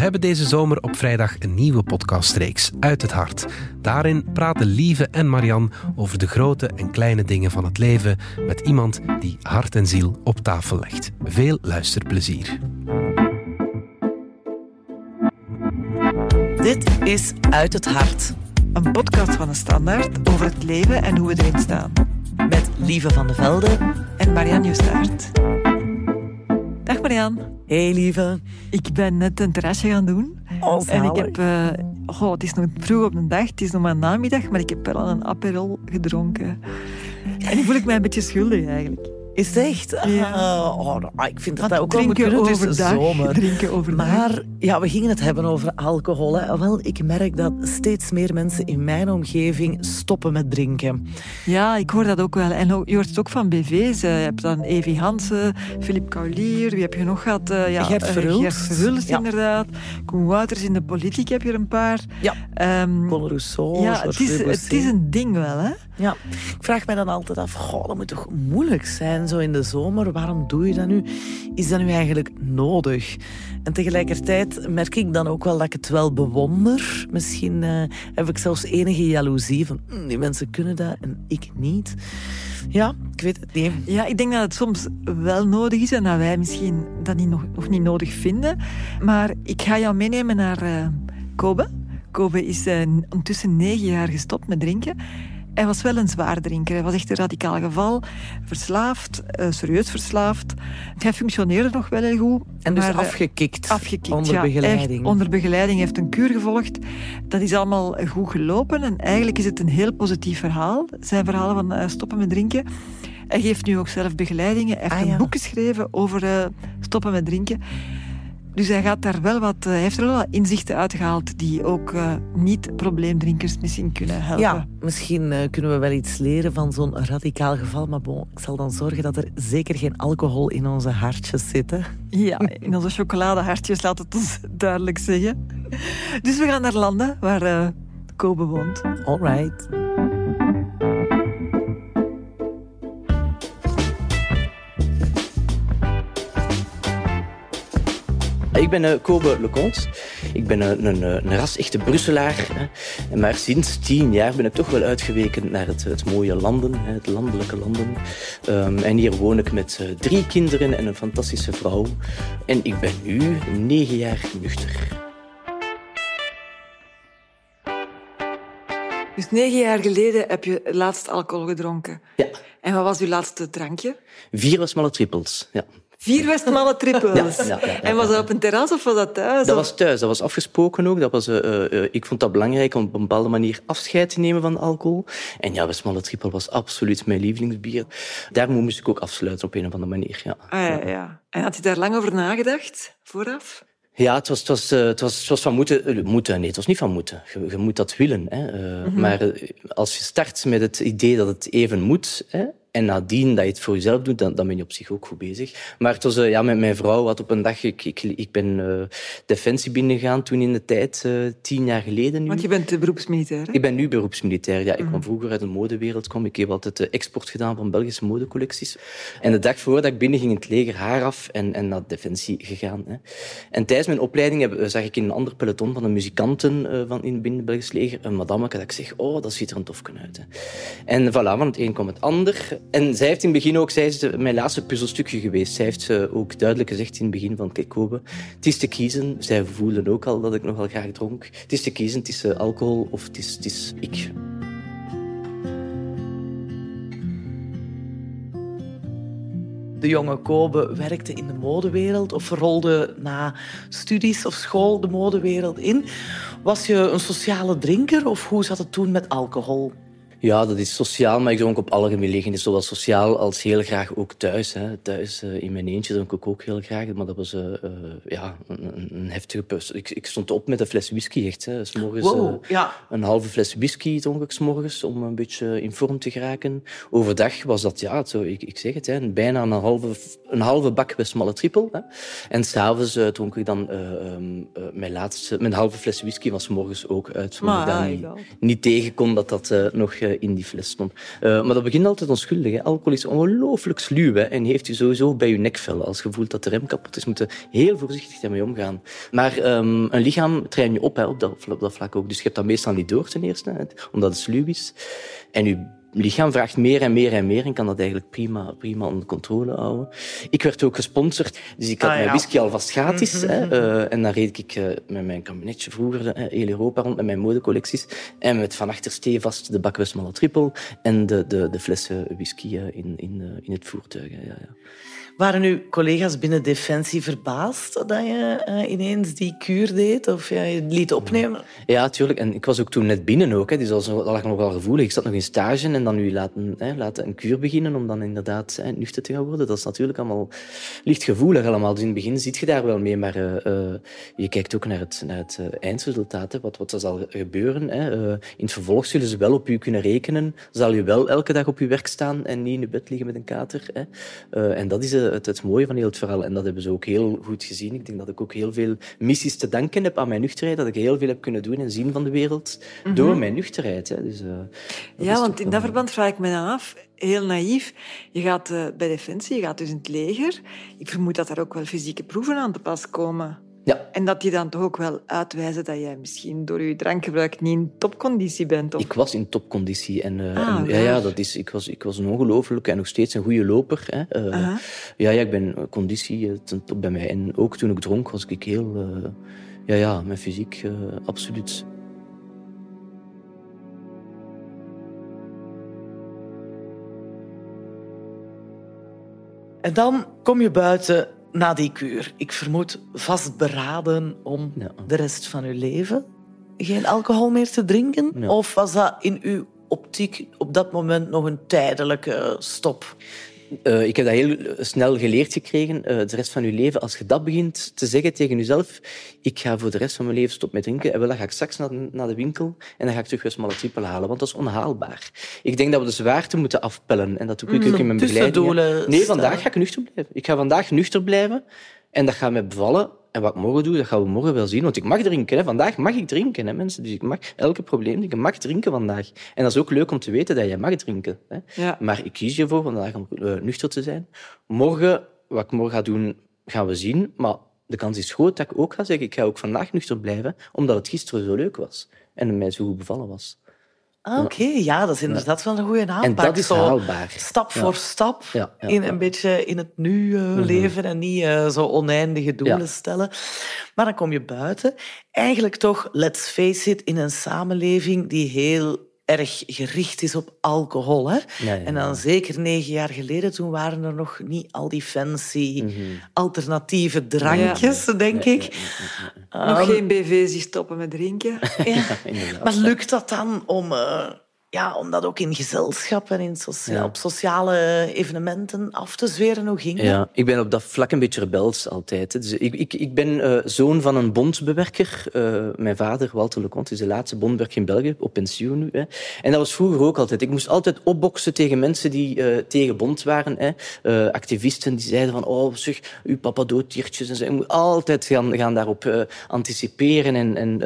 hebben deze zomer op vrijdag een nieuwe podcastreeks, Uit het Hart. Daarin praten Lieve en Marian over de grote en kleine dingen van het leven met iemand die hart en ziel op tafel legt. Veel luisterplezier. Dit is Uit het Hart. Een podcast van de Standaard over het leven en hoe we erin staan. Met Lieve van de Velde en Marianne Justaert. Dag Marianne. Hey Lieve. Ik ben net een terrasje gaan doen. Oh, en ik heb... Uh, oh, het is nog vroeg op de dag, het is nog maar namiddag, maar ik heb wel een aperol gedronken. En nu voel ik mij een beetje schuldig eigenlijk. Is het echt? Ja. Uh, oh, nou, ik vind dat dat ook wel moet kunnen. Zomer. Drinken overdag. Maar ja, we gingen het hebben over alcohol. Hè. Wel, ik merk dat steeds meer mensen in mijn omgeving stoppen met drinken. Ja, ik hoor dat ook wel. En je hoort het ook van BV's. Je hebt dan Evi Hansen, Philippe Kaulier, wie heb je nog gehad? Eh, ja, Gert eh, Verhulst. Gert Verhulst, Ja. inderdaad. Koen Wouters in de politiek heb je er een paar. Ja. Ehm, Colin Rousseau, ja, het is, het is een ding wel, hè? Ja, ik vraag mij dan altijd af, goh, dat moet toch moeilijk zijn zo in de zomer. Waarom doe je dat nu? Is dat nu eigenlijk nodig? En tegelijkertijd merk ik dan ook wel dat ik het wel bewonder. Misschien eh, heb ik zelfs enige jaloezie van, "Hm, die mensen kunnen dat en ik niet. Ja, ik weet het niet. Ja, ik denk dat het soms wel nodig is en dat wij misschien dat niet nog, niet nodig vinden. Maar ik ga jou meenemen naar eh, Kobe. Kobe is eh, ondertussen negen jaar gestopt met drinken. Hij was wel een zwaar drinker. Hij was echt een radicaal geval. Verslaafd, eh, serieus verslaafd. Hij functioneerde nog wel heel goed. En dus maar, eh, afgekikt. Afgekikt, Onder ja, begeleiding. echt onder begeleiding. Hij heeft een kuur gevolgd. Dat is allemaal goed gelopen. En eigenlijk is het een heel positief verhaal. Zijn verhalen van eh, stoppen met drinken. Hij geeft nu ook zelf begeleidingen. Hij heeft Ah, een boek geschreven over stoppen met drinken. Dus hij, gaat daar wel wat, eh, hij heeft er wel wat inzichten uitgehaald die ook eh, niet-probleemdrinkers misschien kunnen helpen. Ja, misschien eh, kunnen we wel iets leren van zo'n radicaal geval. Maar bon, ik zal dan zorgen dat er zeker geen alcohol in onze hartjes zit. hè. Ja, in onze chocoladehartjes, laat het ons duidelijk zeggen. Dus we gaan naar landen waar eh Kobe woont. All right. Ik ben eh, Kobe Leconte. Ik ben eh, een, eh, een ras-echte Brusselaar. Hè. Maar sinds tien jaar ben ik toch wel uitgeweken naar het, het mooie landen, hè, het landelijke landen. Ehm, en hier woon ik met drie kinderen en een fantastische vrouw. En ik ben nu negen jaar nuchter. Dus negen jaar geleden heb je het laatst alcohol gedronken. Ja, En wat was uw laatste drankje? vier Westmalle trippels. Ja. Vier Westmalle trippels. Ja, ja, ja, ja, en was dat op een terras of was dat thuis? Dat Of- was thuis, dat was afgesproken ook. Dat was, eh, eh, ik vond dat belangrijk om op een bepaalde manier afscheid te nemen van alcohol. En ja, Westmalle Trippel was absoluut mijn lievelingsbier. Daar moest ik ook afsluiten op een of andere manier. Ja. Ah, ja, ja. En had je daar lang over nagedacht, vooraf? Ja, het was, het was, eh, het was, het was van moeten, moeten. Nee, het was niet van moeten. Je, je moet dat willen. Hè. Eh, Maar als je start met het idee dat het even moet, hè, en nadien dat je het voor jezelf doet, dan, dan ben je op zich ook goed bezig. Maar het was, eh, ja, met mijn vrouw had op een dag... Ik, ik, ik ben eh, Defensie binnengegaan toen in de tijd, eh, tien jaar geleden nu. Want je bent beroepsmilitair, hè? Ik ben nu beroepsmilitair. Ja, ik kwam vroeger uit de modewereld. Kwam. Ik heb altijd de export gedaan van Belgische modecollecties. En de dag voordat ik binnen ging, in het leger haar af en, en naar Defensie gegaan. Hè. En tijdens mijn opleiding heb, zag ik in een ander peloton van de muzikanten van in binnen het Belgisch leger een madameke dat ik zeg, oh, dat ziet er een tofken uit. Hè. En voilà, van het een kwam het ander. En zij heeft in het begin ook, zij is mijn laatste puzzelstukje geweest. Zij heeft eh, ook duidelijk gezegd in het begin van, kijk Kobe, het is te kiezen. Zij voelden ook al dat ik nogal graag dronk. Het is te kiezen, het is alcohol of het is, het is ik. De jonge Kobe werkte in de modewereld of rolde na studies of school de modewereld in. Was je een sociale drinker of hoe zat het toen met alcohol? Ja, dat is sociaal, maar ik dronk op alle gelegenheden. Zowel sociaal als heel graag ook thuis. Hè. Thuis eh, in mijn eentje dronk ik ook heel graag. Maar dat was eh, eh, ja, een, heftige pus. Ik, ik stond op met een fles whisky, echt. Hè. 's morgens, Wow, ja. Een halve fles whisky dronk ik 's morgens om een beetje in vorm te geraken. Overdag was dat, ja, zo, ik, ik zeg het, hè, bijna een halve, een halve bak Westmalle trippel. Hè. En s'avonds uh, dronk ik dan eh, ehm, eh, mijn laatste, mijn halve fles whisky was 's morgens ook uit. Omdat ik Maar, daar niet, niet tegen kon dat dat nog in die fles stond. maar dat begint altijd onschuldig. Hè. Alcohol is ongelooflijk sluw en heeft u sowieso bij uw nekvel. Als je voelt dat de rem kapot is, moet je heel voorzichtig daarmee omgaan. Maar um, een lichaam train je op hè, dat, vlak ook. Dus je hebt dat meestal niet door ten eerste, omdat het sluw is. En je lichaam vraagt meer en meer en meer en kan dat eigenlijk prima, prima onder controle houden. Ik werd ook gesponsord, dus ik had ah, mijn whisky alvast gratis. hè, uh, en dan reed ik uh, met mijn kabinetje vroeger uh, heel Europa rond met mijn modecollecties. En met van achter vast de bak Westmalle Triple en de, de, de flessen whisky in, in, in het voertuig. Ja, ja. Waren uw collega's binnen Defensie verbaasd dat je uh, ineens die kuur deed of ja, je liet opnemen? Ja, natuurlijk. En ik was ook toen net binnen ook. Hè, dus dat lag nog wel gevoelig. Ik zat nog in stage en dan nu laten, hè, laten een kuur beginnen om dan inderdaad hè, nuchter te gaan worden. Dat is natuurlijk allemaal licht gevoelig allemaal. Dus in het begin zit je daar wel mee, maar uh, uh, je kijkt ook naar het, naar het eindresultaat. Hè, wat, wat er zal gebeuren. Hè. in het vervolg zullen ze wel op u kunnen rekenen. Zal je wel elke dag op je werk staan en niet in je bed liggen met een kater. Hè. en dat is het, het mooie van heel het verhaal. En dat hebben ze ook heel goed gezien. Ik denk dat ik ook heel veel missies te danken heb aan mijn nuchterheid. Dat ik heel veel heb kunnen doen en zien van de wereld mhm. door mijn nuchterheid. Hè. Dus, ja, want in dat verband vraag ik me dan af, heel naïef, je gaat uh, bij Defensie, je gaat dus in het leger. Ik vermoed dat daar ook wel fysieke proeven aan te pas komen. Ja. En dat die dan toch ook wel uitwijzen dat jij misschien door je drankgebruik niet in topconditie bent? Of? Ik was in topconditie. En, uh, ah, ja, ja, dat is, ik, was, ik was een ongelooflijke en nog steeds een goede loper. Hè. Uh, ja, ja, ik ben eh, conditie ten top bij mij. En ook toen ik dronk was ik heel... Ja, ja, mijn fysiek absoluut... En dan kom je buiten na die kuur, ik vermoed vastberaden om de rest van uw leven geen alcohol meer te drinken? Of was dat in uw optiek op dat moment nog een tijdelijke stop? Uh, ik heb dat heel snel geleerd gekregen, uh, de rest van je leven. Als je dat begint te zeggen tegen jezelf, ik ga voor de rest van mijn leven stoppen met drinken, en wel, dan ga ik straks naar de, naar de winkel en dan ga ik terug een smalle trippel halen, want dat is onhaalbaar. Ik denk dat we de zwaarte moeten afpellen en dat doe ik ook in mijn begeleiding. Nee, vandaag ga ik nuchter blijven. Ik ga vandaag nuchter blijven en dat gaat mij bevallen en wat ik morgen doe, dat gaan we morgen wel zien. Want ik mag drinken. Hè. Vandaag mag ik drinken, hè, mensen. Dus ik mag elke probleem, ik mag drinken vandaag. En dat is ook leuk om te weten dat je mag drinken. Hè. Ja. Maar ik kies ervoor vandaag om uh, nuchter te zijn. Morgen, wat ik morgen ga doen, gaan we zien. Maar de kans is groot dat ik ook ga zeggen, ik ga ook vandaag nuchter blijven, omdat het gisteren zo leuk was. En het mij zo goed bevallen was. Ah, oké, ja, dat is inderdaad wel een goede aanpak. En dat is haalbaar. Stap voor stap in een beetje in het nu uh, leven en niet uh, zo oneindige doelen stellen. Maar dan kom je buiten. Eigenlijk toch, let's face it, in een samenleving die heel erg gericht is op alcohol. Hè? En dan zeker negen jaar geleden, toen waren er nog niet al die fancy alternatieve drankjes, denk ik. nog um, geen BV's stoppen met drinken. maar lukt dat dan om... Uh, ja, om dat ook in gezelschap en in op sociale evenementen af te zweren. Hoe ging dat? Ja, ik ben op dat vlak een beetje rebels altijd. Dus ik, ik, ik ben uh, zoon van een bondbewerker. Uh, mijn vader, Walter Leconte, is de laatste bondbewerker in België, op pensioen nu. Hè. En dat was vroeger ook altijd. Ik moest altijd opboksen tegen mensen die uh, tegen bond waren. Hè. activisten die zeiden van, oh zeg, uw papa dooddiertjes. En zo. Ik moet altijd gaan, gaan daarop anticiperen. En, en,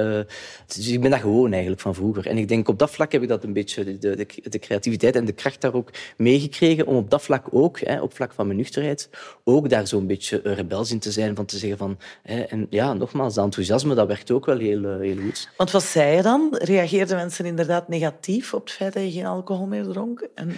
dus ik ben dat gewoon eigenlijk van vroeger. En ik denk, op dat vlak heb ik dat een beetje de, de, creativiteit en de kracht daar ook meegekregen om op dat vlak ook, hè, op vlak van mijn nuchterheid, ook daar zo'n beetje rebels in te zijn, van te zeggen van... Hè, en ja, nogmaals, dat enthousiasme, dat werkt ook wel heel, eh, heel goed. Want wat zei je dan? Reageerden mensen inderdaad negatief op het feit dat je geen alcohol meer dronk? En...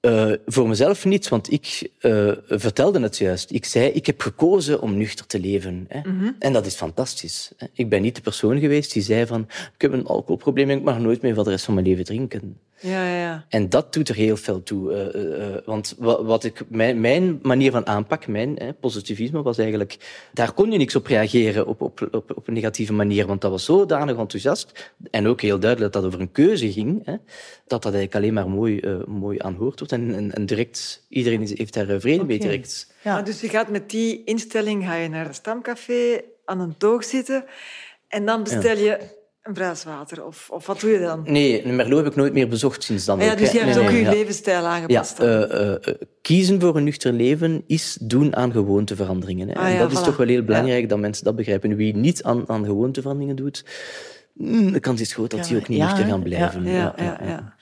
Uh, voor mezelf niet, want ik uh, vertelde het juist. Ik zei, ik heb gekozen om nuchter te leven. Hè. Mm -hmm. En dat is fantastisch. Hè. Ik ben niet de persoon geweest die zei van, ik heb een alcoholprobleem en ik mag nooit meer voor de rest van mijn leven drinken. Ja, ja. En dat doet er heel veel toe. Uh, uh, want wat, wat, ik, mijn, mijn, manier van aanpak, mijn hè, positivisme, was eigenlijk... Daar kon je niks op reageren op, op, op, op een negatieve manier, want dat was zodanig enthousiast. En ook heel duidelijk dat dat over een keuze ging. Hè, dat dat eigenlijk alleen maar mooi, uh, mooi aanhoord wordt. En, en, en, direct, iedereen heeft daar vrede okay. mee direct. Ja. dus je gaat met die instelling ga je naar een stamcafé, aan een toog zitten... En dan bestel je een bruiswater? Of, of wat doe je dan? Nee, Merlot heb ik nooit meer bezocht sinds dan. Ja, dus je hebt ook je levensstijl aangepast. Ja, uh, uh, kiezen voor een nuchter leven is doen aan gewoonteveranderingen. Hè. Ah, en dat is toch wel heel belangrijk dat mensen dat begrijpen. Wie niet aan, aan gewoonteveranderingen doet, mm, de kans is groot dat die ook niet nuchter gaan blijven. ja, ja. ja.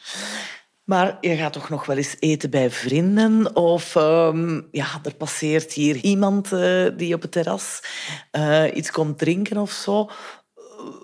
Maar je gaat toch nog wel eens eten bij vrienden? Of um, ja, er passeert hier iemand uh, die op het terras uh, iets komt drinken of zo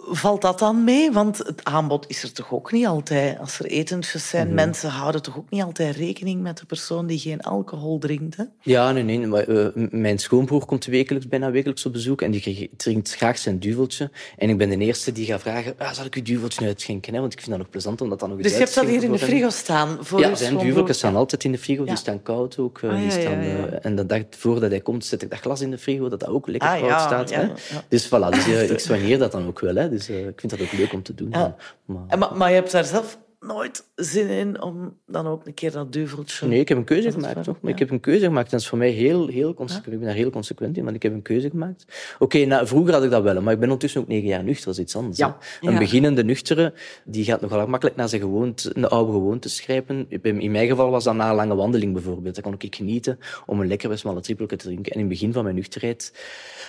valt dat dan mee? Want het aanbod is er toch ook niet altijd. Als er etentjes zijn, mm mensen houden toch ook niet altijd rekening met de persoon die geen alcohol drinkt. Hè? Ja, nee, nee. Maar, uh, mijn schoonbroer komt wekelijks, bijna wekelijks op bezoek en die drinkt graag zijn duveltje. En ik ben de eerste die gaat vragen, ah, zal ik uw duveltje uitschenken? Hè? Want ik vind dat nog plezant om dat dan nog eens Dus je hebt dat hier in de frigo staan? Voor ja, zijn duveltjes staan altijd in de frigo. Ja. Die staan koud ook. Uh, ah, die staan, uh, en de dag voordat hij komt, zet ik dat glas in de frigo, dat dat ook lekker ah, koud staat. Hè? Dus voilà, dus, ik soigneer dat dan ook wel. Hè? Dus, ik vind dat ook leuk om te doen. Ja. Maar, maar, maar je hebt daar zelf nooit zin in om dan ook een keer dat duveltje... Nee, ik heb een keuze gemaakt, toch? Maar ik heb een keuze gemaakt en dat is voor mij heel, heel consequent. Ik ben daar heel consequent in, want ik heb een keuze gemaakt. Oké, nou, vroeger had ik dat wel, maar ik ben ondertussen ook negen jaar nuchter, dat is iets anders. Ja. Een beginnende nuchtere, die gaat nogal makkelijk naar zijn gewoonte, een oude gewoonte schrijven. In mijn geval was dat na een lange wandeling bijvoorbeeld. Dan kon ik genieten om een lekkere smalle trippelke te drinken. En in het begin van mijn nuchterheid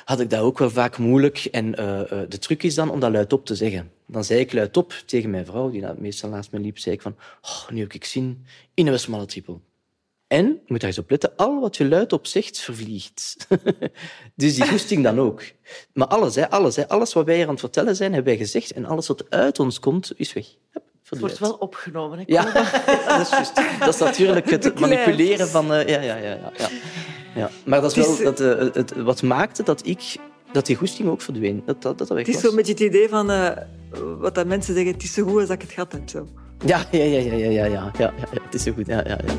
had ik dat ook wel vaak moeilijk. En uh, de truc is dan om dat luidop te zeggen. Dan zei ik luidop tegen mijn vrouw, die meestal naast me liep, zei ik van, oh, nu heb ik zin in een smalle trippel. En, je moet daar eens op letten, al wat je luidop zegt, vervliegt. dus die goesting dan ook. Maar alles, hè, alles, hè, alles wat wij hier aan het vertellen zijn, hebben wij gezegd. En alles wat uit ons komt, is weg. het wordt wel opgenomen. Hè, ja, dat is juist. Dat is natuurlijk het manipuleren van... Uh, ja, ja, ja, ja, ja. Maar dat is wel dat, uh, het, wat maakte dat ik dat die goesting ook verdween. Dat, dat, dat, het is zo'n beetje het idee van uh, wat dat mensen zeggen, het is zo goed als ik het gehad heb. Zo. Ja, ja, ja, ja, ja, ja, ja, ja, het is zo goed. Ja, ja, ja.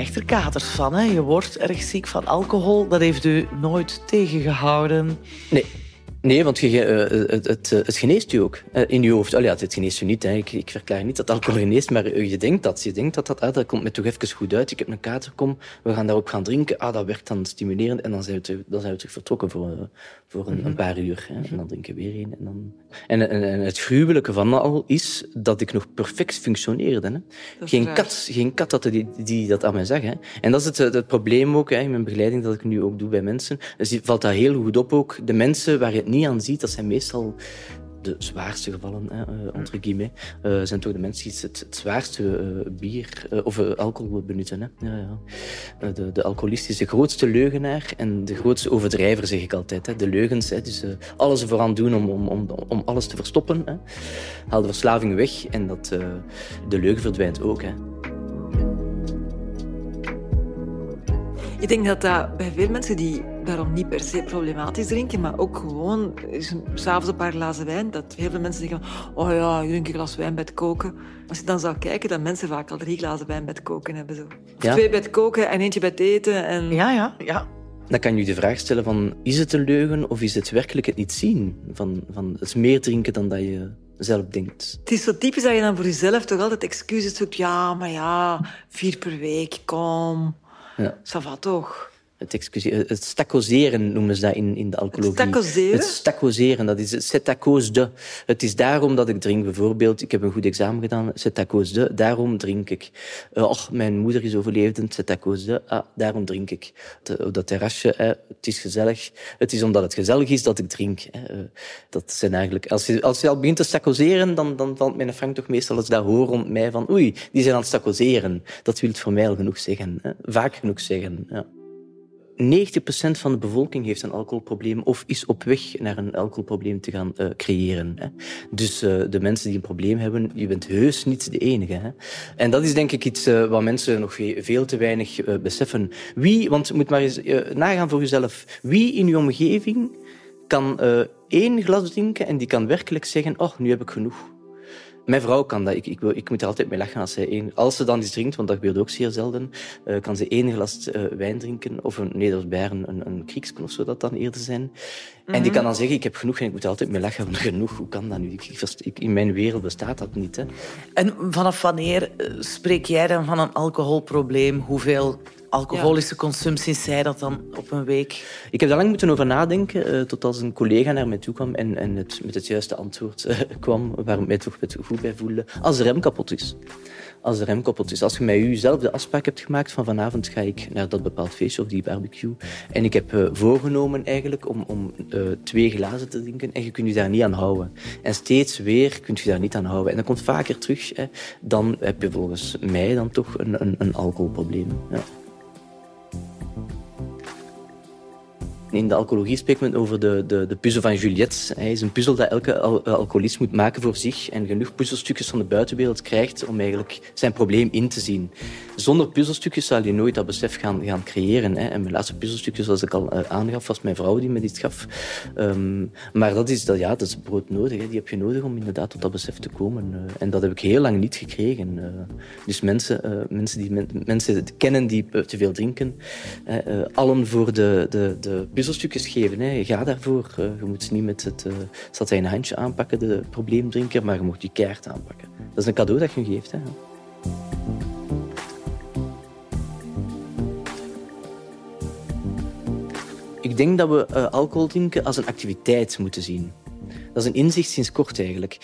Krijgt er katers van. Hè? Je wordt erg ziek van alcohol. Dat heeft u nooit tegengehouden. Nee, Nee, want je, uh, het, het, het, geneest je ook in je hoofd. Oh ja, geneest je niet. Hè. Ik, ik verklaar niet dat alcohol geneest, maar je denkt dat. Je denkt dat dat, ah, dat komt me toch even goed uit. Ik heb een kater, kom, we gaan daarop gaan drinken. Ah, dat werkt dan stimulerend. En dan zijn we terug, dan zijn we terug vertrokken voor, voor een, een, mhm. paar uur. Hè. En dan drinken we weer een. En, dan... en, en, en, het gruwelijke van al is dat ik nog perfect functioneerde. Hè. Geen, kat, geen kat had die, die dat aan mij zag. Hè. En dat is het, het probleem ook hè, in mijn begeleiding dat ik nu ook doe bij mensen. Dus valt dat heel goed op ook. De mensen waar je niet aan ziet, dat zijn meestal de zwaarste gevallen, hè, uh, entre guillemets, uh, zijn toch de mensen die het, zwaarste uh, bier of alcohol benutten. Hè. Ja, ja. de, de alcoholist is de grootste leugenaar en de grootste overdrijver, zeg ik altijd. Hè. De leugens, hè, dus alles ervoor doen om, om, om, om alles te verstoppen. Hè. Haal de verslaving weg en dat, de leugen verdwijnt ook. Hè. Ik denk dat dat bij veel mensen die daarom niet per se problematisch drinken, maar ook gewoon s'avonds een paar glazen wijn, dat heel veel mensen zeggen, oh ja, je drinkt een glas wijn bij het koken. Als je dan zou kijken, dat mensen vaak al drie glazen wijn bij het koken hebben. Zo. Twee bij het koken en eentje bij het eten. En... Ja, ja, ja. Dan kan je de vraag stellen van, is het een leugen of is het werkelijk het niet zien? Van, van het is meer drinken dan dat je zelf denkt. Het is zo typisch dat je dan voor jezelf toch altijd excuses zoekt. Ja, maar ja, vier per week, kom. Ja. Ça va toch? Het, het stacoseren noemen ze dat in, in de alcohologie. Het stacoseren? Het stacoseren, dat is c'est à cause de. Het is daarom dat ik drink. Bijvoorbeeld, ik heb een goed examen gedaan, c'est à cause de, daarom drink ik. Uh, och, mijn moeder is overleden, c'est à cause de, ah, daarom drink ik. Op dat terrasje, eh, het is gezellig. Het is omdat het gezellig is dat ik drink. Eh, dat zijn eigenlijk... Als je, als je al begint te stacoseren, dan, dan valt mijn Frank toch meestal als dat hoor rond mij van oei, die zijn aan het stacoseren. Dat wil het voor mij al genoeg zeggen. Hè. Vaak genoeg zeggen, ja. 90% van de bevolking heeft een alcoholprobleem of is op weg naar een alcoholprobleem te gaan uh, creëren. Hè. Dus uh, de mensen die een probleem hebben, je bent heus niet de enige. Hè. En dat is denk ik iets uh, wat mensen nog veel te weinig beseffen. Wie, want je moet maar eens nagaan voor jezelf, wie in je omgeving kan één glas drinken en die kan werkelijk zeggen, oh, nu heb ik genoeg. Mijn vrouw kan dat. Ik, ik, ik moet er altijd mee lachen als, zij één, als ze dan iets drinkt, want dat gebeurt ook zeer zelden, uh, kan ze één glas uh, wijn drinken, of een, bij een, een, of zo dat dan eerder zijn. Mm -hmm. En die kan dan zeggen, ik heb genoeg en ik moet er altijd mee lachen, genoeg, hoe kan dat nu? Ik, ik, in mijn wereld bestaat dat niet. Hè. En vanaf wanneer eh, spreek jij dan van een alcoholprobleem? Hoeveel alcoholische consumptie zei dat dan op een week? Ik heb daar lang moeten over nadenken, uh, tot als een collega naar mij toe kwam en, en het, met het juiste antwoord uh, kwam, waar ik mij toch goed bij voelde. Als de rem kapot is. als de rem koppelt. Dus als je met jezelf de afspraak hebt gemaakt van vanavond ga ik naar dat bepaald feestje of die barbecue en ik heb uh, voorgenomen eigenlijk om, om twee glazen te drinken en je kunt je daar niet aan houden. En steeds weer kunt je daar niet aan houden. En dat komt vaker terug. Dan heb je volgens mij dan toch een, een, een alcoholprobleem. Ja. In de alcohologie spreekt men over de, de, de puzzel van Juliette. Hij is een puzzel dat elke al alcoholist moet maken voor zich en genoeg puzzelstukjes van de buitenwereld krijgt om eigenlijk zijn probleem in te zien. Zonder puzzelstukjes zal je nooit dat besef gaan, gaan creëren. Hè. En mijn laatste puzzelstukje, zoals ik al uh, aangaf, was mijn vrouw die me dit gaf. Um, maar dat is, dat, ja, dat is broodnodig. Hè. Die heb je nodig om inderdaad tot dat besef te komen. Uh, en dat heb ik heel lang niet gekregen. Dus mensen, mensen die men, mensen kennen die te veel drinken, allen voor de, de, de puzzelstukjes geven. Hè. Ga daarvoor. je moet niet met het uh, handje aanpakken, de probleemdrinker, maar je moet die kaart aanpakken. Dat is een cadeau dat je geeft. Hè. Ik denk dat we uh, alcohol drinken als een activiteit moeten zien. Dat is een inzicht sinds kort eigenlijk.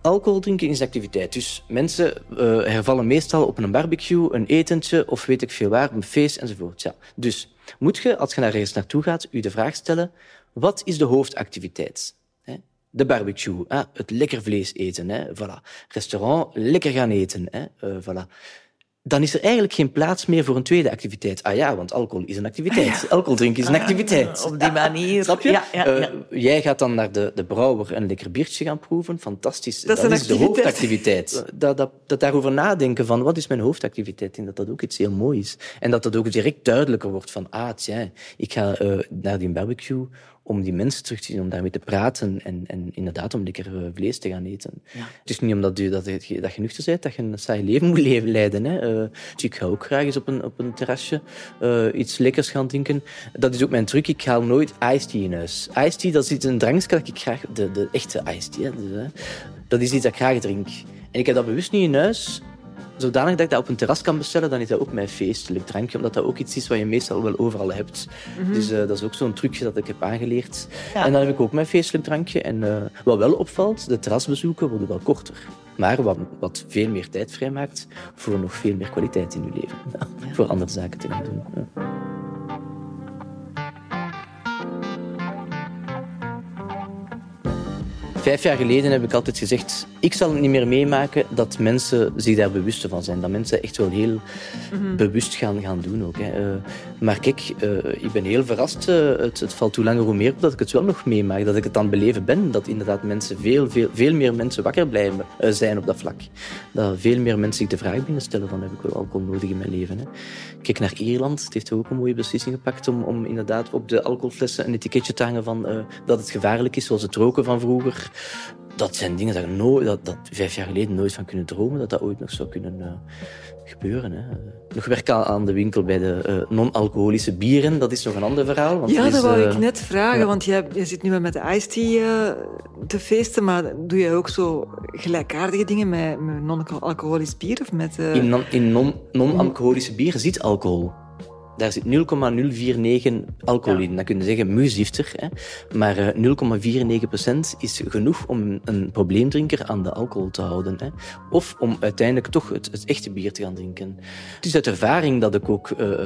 Alcohol drinken is activiteit. Dus mensen uh, hervallen meestal op een barbecue, een etentje of weet ik veel waar, een feest enzovoort. Ja. Dus moet je, als je naar ergens naartoe gaat, je de vraag stellen, wat is de hoofdactiviteit? De barbecue, het lekker vlees eten. Voilà. Restaurant, lekker gaan eten. Uh, voilà dan is er eigenlijk geen plaats meer voor een tweede activiteit. Ah ja, want alcohol is een activiteit. Ah, Alcohol drinken is een activiteit. op die manier. Snap je? Ja, ja, ja. Uh, jij gaat dan naar de, de brouwer een lekker biertje gaan proeven. Fantastisch. Dat, dat is, de hoofdactiviteit. Dat, dat, dat daarover nadenken van wat is mijn hoofdactiviteit, en dat dat ook iets heel moois is. En dat dat ook direct duidelijker wordt van, ah tja, ik ga uh, naar die barbecue om die mensen terug te zien, om daarmee te praten en, en inderdaad om lekker eh, vlees te gaan eten. Ja. Het is niet omdat je, dat, je, dat je nuchter bent, dat je een saai leven moet leven, leiden. Hè. Uh, ik ga ook graag eens op een, op een terrasje uh, iets lekkers gaan drinken. Dat is ook mijn truc. Ik haal nooit iced tea in huis. Iced tea, dat is een drankje dat ik graag... De, de echte iced tea, hè, dat is iets dat ik graag drink. En ik heb dat bewust niet in huis, zodanig dat ik dat op een terras kan bestellen, dan is dat ook mijn feestelijk drankje, omdat dat ook iets is wat je meestal wel overal hebt. Mhm. Dus uh, dat is ook zo'n trucje dat ik heb aangeleerd. En dan heb ik ook mijn feestelijk drankje. En uh, wat wel opvalt, de terrasbezoeken worden wel korter. Maar wat, wat veel meer tijd vrijmaakt voor nog veel meer kwaliteit in je leven. Ja, voor andere zaken te gaan doen. Ja. Vijf jaar geleden heb ik altijd gezegd, ik zal het niet meer meemaken dat mensen zich daar bewust van zijn. Dat mensen echt wel heel mhm. bewust gaan, gaan doen ook. Hè. Uh, maar kijk, uh, ik ben heel verrast. Uh, het, het, valt hoe langer hoe meer op dat ik het wel nog meemaak. Dat ik het aan beleven ben. Dat inderdaad mensen, veel, veel, veel meer mensen wakker blijven zijn op dat vlak. Dat veel meer mensen zich de vraag binnen stellen van heb ik wel alcohol nodig in mijn leven. Hè. Kijk naar Ierland. Het heeft ook een mooie beslissing gepakt om, om inderdaad op de alcoholflessen een etiketje te hangen van dat het gevaarlijk is, zoals het roken van vroeger dat zijn dingen dat, nooit, dat, dat vijf jaar geleden nooit van kunnen dromen dat dat ooit nog zou kunnen uh, gebeuren. Hè. Nog werk aan de winkel bij de uh, non-alcoholische bieren, dat is nog een ander verhaal. Want ja, is, dat wou uh, ik net vragen, ja. want je, je, zit nu met de iced tea te feesten, maar doe je ook zo gelijkaardige dingen met, met non-alcoholisch bier? Of met, In, in non-alcoholische bier zit alcohol daar zit 0,049 alcohol in. Dan kun je zeggen, muuzifter. Hè. Maar 0,49% is genoeg om een probleemdrinker aan de alcohol te houden. Hè. Of om uiteindelijk toch het, het, echte bier te gaan drinken. Het is uit ervaring dat ik ook uh,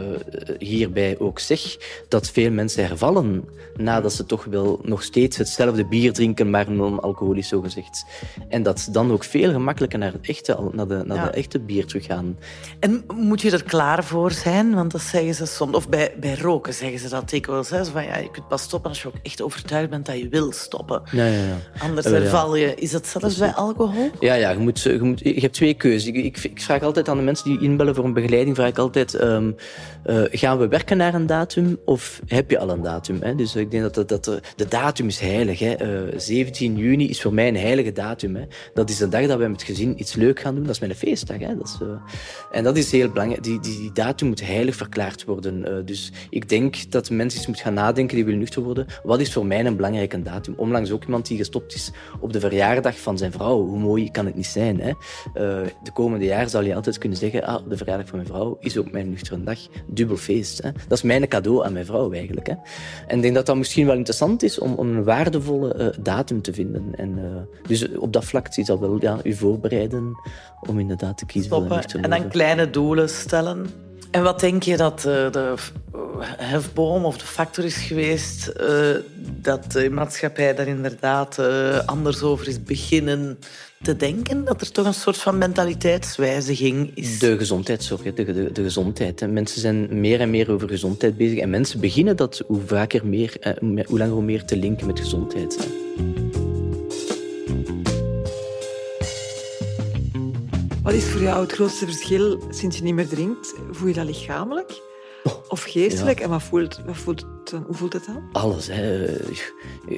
hierbij ook zeg dat veel mensen hervallen nadat ze toch wel nog steeds hetzelfde bier drinken, maar non-alcoholisch zo gezegd. En dat ze dan ook veel gemakkelijker naar het echte, naar de, naar ja. de echte bier teruggaan. En moet je er klaar voor zijn? Want dat zeggen ze Of bij, bij roken zeggen ze dat dikwijls. Hè? Zo van, ja, je kunt pas stoppen als je ook echt overtuigd bent dat je wil stoppen. Ja, ja, ja. Anders uh, herval je. Is dat zelfs bij alcohol? Ja, ja je, moet, je, moet, je hebt twee keuzes. Ik, ik, ik, vraag altijd aan de mensen die inbellen voor een begeleiding, vraag ik altijd, um, uh, gaan we werken naar een datum of heb je al een datum? Hè? Dus ik denk dat, dat, dat de, de datum is heilig. Hè? Uh, eh, 17 juni is voor mij een heilige datum. Hè? Dat is de dag dat wij met gezin iets leuk gaan doen. Dat is mijn feestdag. Hè? Dat is, en dat is heel belangrijk. Die, die, die datum moet heilig verklaard worden worden. Uh, dus ik denk dat mensen eens moeten gaan nadenken die willen nuchter worden. Wat is voor mij een belangrijke datum? Onlangs ook iemand die gestopt is op de verjaardag van zijn vrouw. Hoe mooi kan het niet zijn? Hè? Uh, de komende jaar zal je altijd kunnen zeggen, ah, de verjaardag van mijn vrouw is ook mijn nuchtere dag. Dubbel feest. Hè? Dat is mijn cadeau aan mijn vrouw eigenlijk. Hè? En ik denk dat dat misschien wel interessant is om, om een waardevolle uh, datum te vinden. En, dus op dat vlak is dat wel ja, u voorbereiden om inderdaad te kiezen Stoppen en dan kleine doelen stellen. En wat denk je dat uh, de hefboom of de factor is geweest uh, dat de maatschappij daar inderdaad uh, anders over is beginnen te denken? Dat er toch een soort van mentaliteitswijziging is? De gezondheidszorg, de, de, gezondheid. Mensen zijn meer en meer over gezondheid bezig. En mensen beginnen dat hoe vaker meer, hoe langer hoe meer te linken met gezondheid. Wat is voor jou het grootste verschil sinds je niet meer drinkt? Voel je dat lichamelijk? Of geestelijk? En wat voelt, wat voelt hoe voelt het dan? Alles. Hè.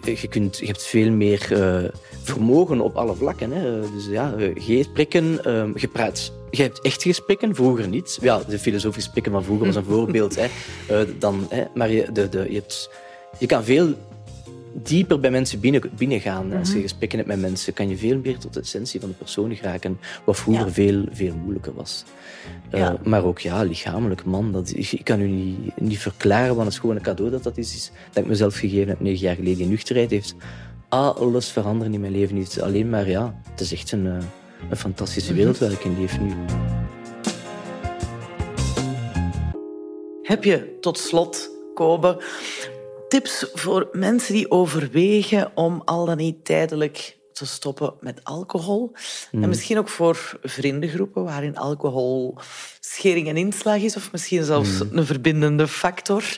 Je, kunt, je hebt veel meer uh, vermogen op alle vlakken. Hè. Dus ja, gesprekken, uh, je praat. Je hebt echt gesprekken, vroeger niet. Ja, de filosofische gesprekken van vroeger was een voorbeeld. Hè. Uh, dan, hè. Maar je, de, de, je, hebt, je kan veel dieper bij mensen binnen, binnengaan. Als je mhm. gesprekken hebt met mensen, kan je veel meer tot de essentie van de persoon geraken, wat vroeger veel, veel moeilijker was. Uh, maar ook ja, lichamelijk, man, dat, ik kan u niet, niet verklaren wat een schone cadeau dat dat is, is. Dat ik mezelf gegeven heb negen jaar geleden. Die nuchterheid heeft alles veranderd in mijn leven. Niet alleen maar, ja, het is echt een, eh, een fantastische mhm. wereld waar ik in leef nu. Heb je tot slot, Kobe, tips voor mensen die overwegen om al dan niet tijdelijk te stoppen met alcohol. En hmm. misschien ook voor vriendengroepen waarin alcohol schering en inslag is, of misschien zelfs hmm. een verbindende factor,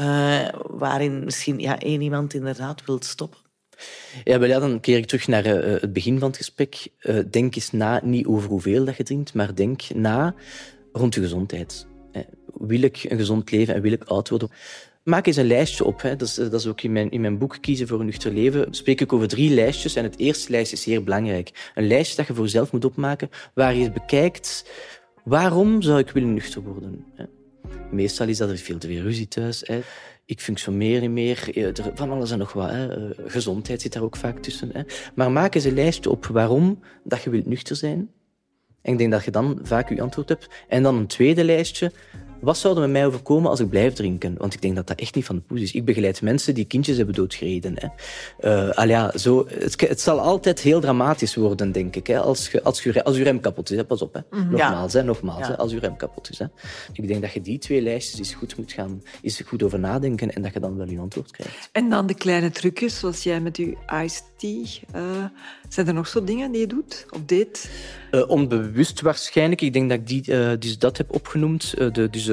uh, waarin misschien ja, één iemand inderdaad wil stoppen. Ja, wel ja, dan keer ik terug naar uh, het begin van het gesprek. Uh, denk eens na, niet over hoeveel dat je drinkt, maar denk na rond je gezondheid. Wil ik een gezond leven en wil ik oud worden? Maak eens een lijstje op. Hè. Dat, is, dat is ook in mijn, in mijn boek Kiezen voor een nuchter leven. Spreek ik over drie lijstjes. En het eerste lijstje is zeer belangrijk. Een lijstje dat je voor jezelf moet opmaken, waar je bekijkt waarom zou ik willen nuchter worden. Hè. Meestal is dat er veel te veel ruzie thuis. Hè. Ik functioneer niet meer. Er, van alles en nog wat. Hè. Gezondheid zit daar ook vaak tussen. Hè. Maar maak eens een lijstje op waarom dat je wilt nuchter zijn. En ik denk dat je dan vaak je antwoord hebt. En dan een tweede lijstje wat zou er met mij overkomen als ik blijf drinken? Want ik denk dat dat echt niet van de poes is. Ik begeleid mensen die kindjes hebben doodgereden. Hè. Uh, ja, zo, het, het, zal altijd heel dramatisch worden, denk ik. Hè, als, je, als, je, als je rem kapot is. Hè. Pas op. Hè. -hmm. Nogmaals, hè, nogmaals hè, als je rem kapot is. Hè. Ik denk dat je die twee lijstjes eens goed moet gaan eens goed over nadenken en dat je dan wel je antwoord krijgt. En dan de kleine trucjes, zoals jij met je iced tea. Uh, zijn er nog zo dingen die je doet of deed? Uh, onbewust waarschijnlijk. Ik denk dat ik die, uh, dus dat heb opgenoemd. Uh, de, dus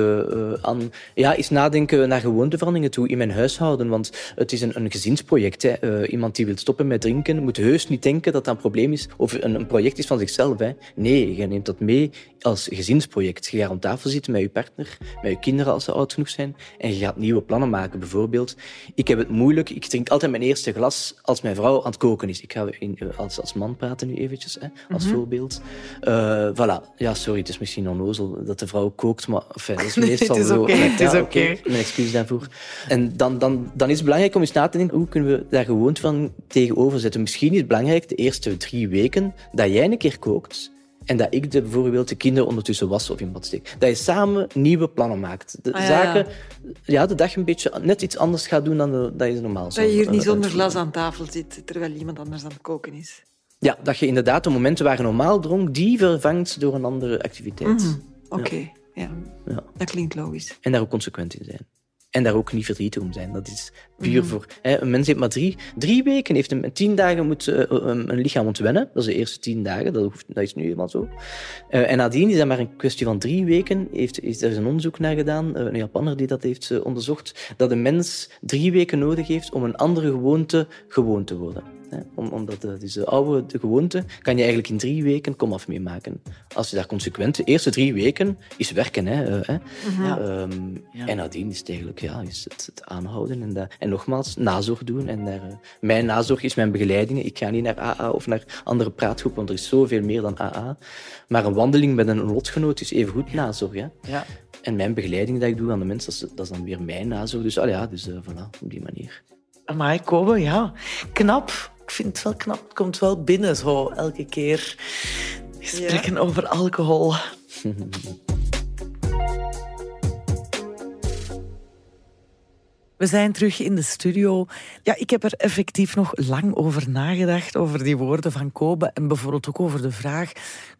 aan, ja, eens nadenken naar gewoonteveranderingen toe in mijn huishouden. Want het is een, een gezinsproject. Hè. iemand die wil stoppen met drinken moet heus niet denken dat dat een probleem is of een, een project is van zichzelf. Hè. Nee, je neemt dat mee als gezinsproject. Je gaat aan tafel zitten met je partner, met je kinderen als ze oud genoeg zijn en je gaat nieuwe plannen maken. Bijvoorbeeld, ik heb het moeilijk. Ik drink altijd mijn eerste glas als mijn vrouw aan het koken is. Ik ga in, als, als man praten nu eventjes, hè, als mm -hmm. voorbeeld. Uh, voilà. Ja, sorry, het is misschien onnozel dat de vrouw kookt, maar enfin, dat is meestal nee, het is oké. Het is oké. Okay. Mijn excuus daarvoor. En dan, dan, dan is het belangrijk om eens na te denken, hoe kunnen we daar gewoon van tegenover zetten? Misschien is het belangrijk de eerste drie weken dat jij een keer kookt, en dat ik de, bijvoorbeeld de kinderen ondertussen was of in bad steek. Dat je samen nieuwe plannen maakt. De ah, zaken, ja. de dag een beetje net iets anders gaat doen dan de, dat je normaal zou Dat je hier niet zonder glas aan tafel zit, terwijl iemand anders aan het koken is. Ja, dat je inderdaad de momenten waar je normaal dronk, die vervangt door een andere activiteit. Mm -hmm. Oké, okay. ja. ja. Dat klinkt logisch. En daar ook consequent in zijn. En daar ook niet verdrietig om zijn. Dat is puur mm. voor... Hè, een mens heeft maar drie, drie weken, heeft een, tien dagen moet uh, een lichaam ontwennen. Dat is de eerste tien dagen, dat, hoeft, dat is nu helemaal zo. Uh, en nadien is dat maar een kwestie van drie weken. Heeft, is, er is een onderzoek naar gedaan, een Japanner die dat heeft onderzocht, dat een mens drie weken nodig heeft om een andere gewoonte gewoon te worden. Om, omdat dat is de oude de gewoonte, kan je eigenlijk in drie weken komaf meemaken. Als je daar consequent... De eerste drie weken is werken. Hè. Ehm, Ja. En nadien is het eigenlijk ja, is het, het aanhouden. En, dat, en nogmaals, nazorg doen. En daar, eh, mijn nazorg is mijn begeleiding. Ik ga niet naar AA of naar andere praatgroepen, want er is zoveel meer dan AA. Maar een wandeling met een lotgenoot is evengoed nazorg. Hè. Ja. En mijn begeleiding dat ik doe aan de mensen, dat is, dat is dan weer mijn nazorg. Dus, ah ja, dus eh, voilà, op die manier. Amai, Kobe, ja. Knap. Ik vind het wel knap. Het komt wel binnen zo elke keer. Gesprekken over alcohol. We zijn terug in de studio. Ja, ik heb er effectief nog lang over nagedacht, over die woorden van Kobe. En bijvoorbeeld ook over de vraag,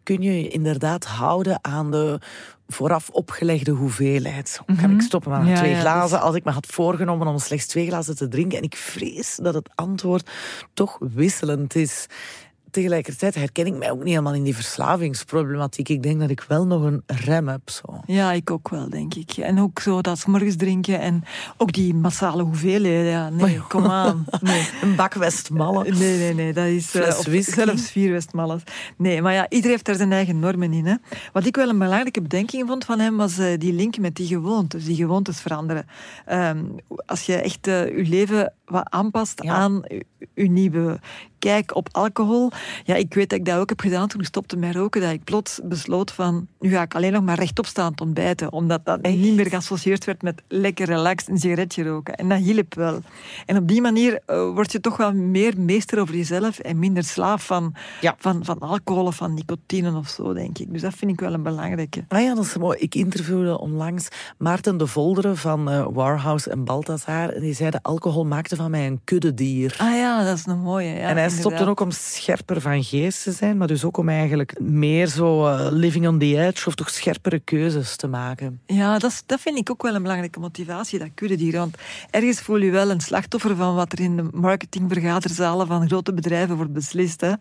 kun je je inderdaad houden aan de vooraf opgelegde hoeveelheid? Kan ik stoppen met Mhm. Ja, twee ja, glazen als ik me had voorgenomen om slechts twee glazen te drinken? En ik vrees dat het antwoord toch wisselend is. Tegelijkertijd herken ik mij ook niet helemaal in die verslavingsproblematiek. Ik denk dat ik wel nog een rem heb. Zo. Ja, ik ook wel, denk ik. En ook zo dat morgens drinken en ook die massale hoeveelheden. Ja, nee, kom aan. Nee. Een bak Westmallen. Nee, nee, nee, dat is eh, zelfs vier Westmalles. Nee, maar ja, iedereen heeft daar zijn eigen normen in. Hè. Wat ik wel een belangrijke bedenking vond van hem, was eh, die link met die gewoontes, die gewoontes veranderen. Ehm, als je echt eh, je leven wat aanpast Ja. aan je nieuwe kijk op alcohol. Ja, ik weet dat ik dat ook heb gedaan toen ik stopte met roken, dat ik plots besloot van, nu ga ik alleen nog maar rechtop staan te ontbijten, omdat dat niet meer geassocieerd werd met lekker relaxed een sigaretje roken. En dat hielp wel. En op die manier eh, word je toch wel meer meester over jezelf en minder slaaf van, Ja. van, van alcohol of van nicotine of zo, denk ik. Dus dat vind ik wel een belangrijke. Ah ja, dat is mooi. Ik interviewde onlangs Maarten de Volderen van eh, Warhouse en Balthazar. En die zeiden, alcohol maakte van mij een kuddedier. Ah ja, dat is een mooie. Ja, en hij stopte ook om van geest te zijn, maar dus ook om eigenlijk meer zo eh, living on the edge of toch scherpere keuzes te maken. Ja, dat, dat vind ik ook wel een belangrijke motivatie, dat kuddedier. Want ergens voel je wel een slachtoffer van wat er in de marketingvergaderzalen van grote bedrijven wordt beslist. Hè.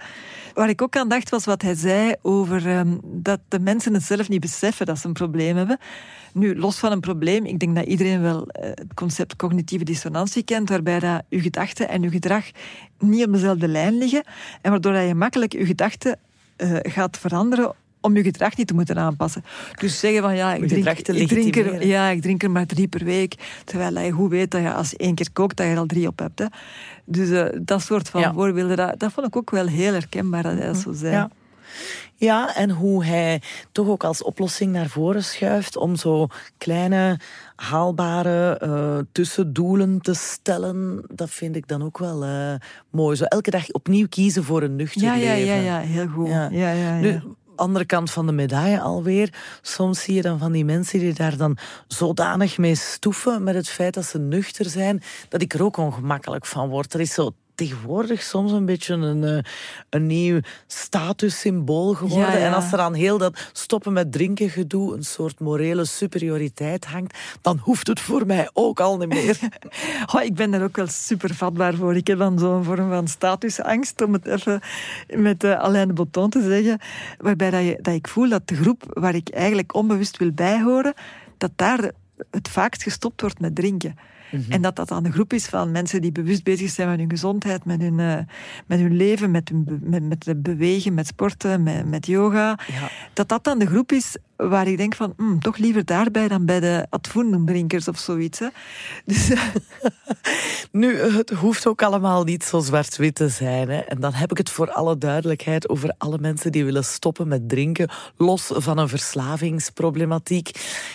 Waar ik ook aan dacht, was wat hij zei over ehm, dat de mensen het zelf niet beseffen dat ze een probleem hebben. Nu, los van een probleem, ik denk dat iedereen wel eh, het concept cognitieve dissonantie kent, waarbij dat uw gedachten en uw gedrag niet op dezelfde lijn liggen, en waardoor je makkelijk uw gedachten eh, gaat veranderen om je gedrag niet te moeten aanpassen. Dus zeggen van ja, ik Je drink, ik, drink er, ja, ik drink er maar drie per week. Terwijl je goed weet dat je als je één keer kookt, dat je er al drie op hebt. Hè. Dus eh, dat soort van Ja. voorbeelden, dat, dat vond ik ook wel heel herkenbaar dat hij dat zo zei. Ja. Ja, en hoe hij toch ook als oplossing naar voren schuift om zo kleine, haalbare eh, tussendoelen te stellen, dat vind ik dan ook wel eh, mooi. Zo elke dag opnieuw kiezen voor een nuchter ja, ja, leven. ja, ja, heel goed. Ja. Ja. Ja, ja, Nu, andere kant van de medaille alweer. Soms zie je dan van die mensen die daar dan zodanig mee stoeven met het feit dat ze nuchter zijn, dat ik er ook ongemakkelijk van word. Er is zo tegenwoordig soms een beetje een, eh, een nieuw statussymbool geworden. Ja, ja. En als er aan heel dat stoppen met drinken gedoe een soort morele superioriteit hangt, dan hoeft het voor mij ook al niet meer. Oh, ik ben daar ook wel super vatbaar voor. Ik heb dan zo'n vorm van statusangst, om het even met uh, Alain de Botton te zeggen, waarbij dat, je, dat ik voel dat de groep waar ik eigenlijk onbewust wil bijhoren, dat daar het vaakst gestopt wordt met drinken. En dat dat dan de groep is van mensen die bewust bezig zijn met hun gezondheid, met hun, uh, met hun leven, met, hun met, met bewegen, met sporten, met, met yoga. Ja. Dat dat dan de groep is waar ik denk van, mm, toch liever daarbij dan bij de advoendumdrinkers of zoiets. Hè. Dus, nu, het hoeft ook allemaal niet zo zwart-wit te zijn. Hè. En dan heb ik het voor alle duidelijkheid over alle mensen die willen stoppen met drinken, los van een verslavingsproblematiek.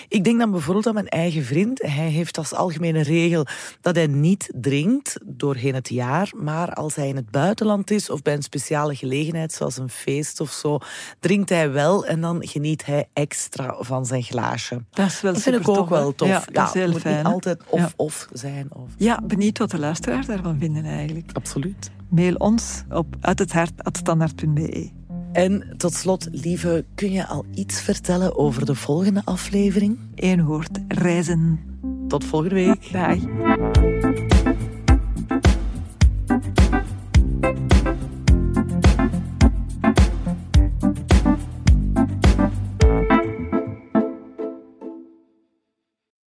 Ik denk dan bijvoorbeeld aan mijn eigen vriend. Hij heeft als algemene regel dat hij niet drinkt doorheen het jaar, maar als hij in het buitenland is of bij een speciale gelegenheid, zoals een feest of zo, drinkt hij wel en dan geniet hij extra van zijn glaasje. Dat is wel Dat vind ik ook wel hè. tof. Ja, dat is heel moet fijn. niet altijd of-of zijn. Of. Ja, benieuwd wat de luisteraars daarvan vinden eigenlijk. Absoluut. Mail ons op uithethart.standaard.be. En tot slot, lieve, kun je al iets vertellen over de volgende aflevering? Eén woord, reizen. Tot volgende week. Dag.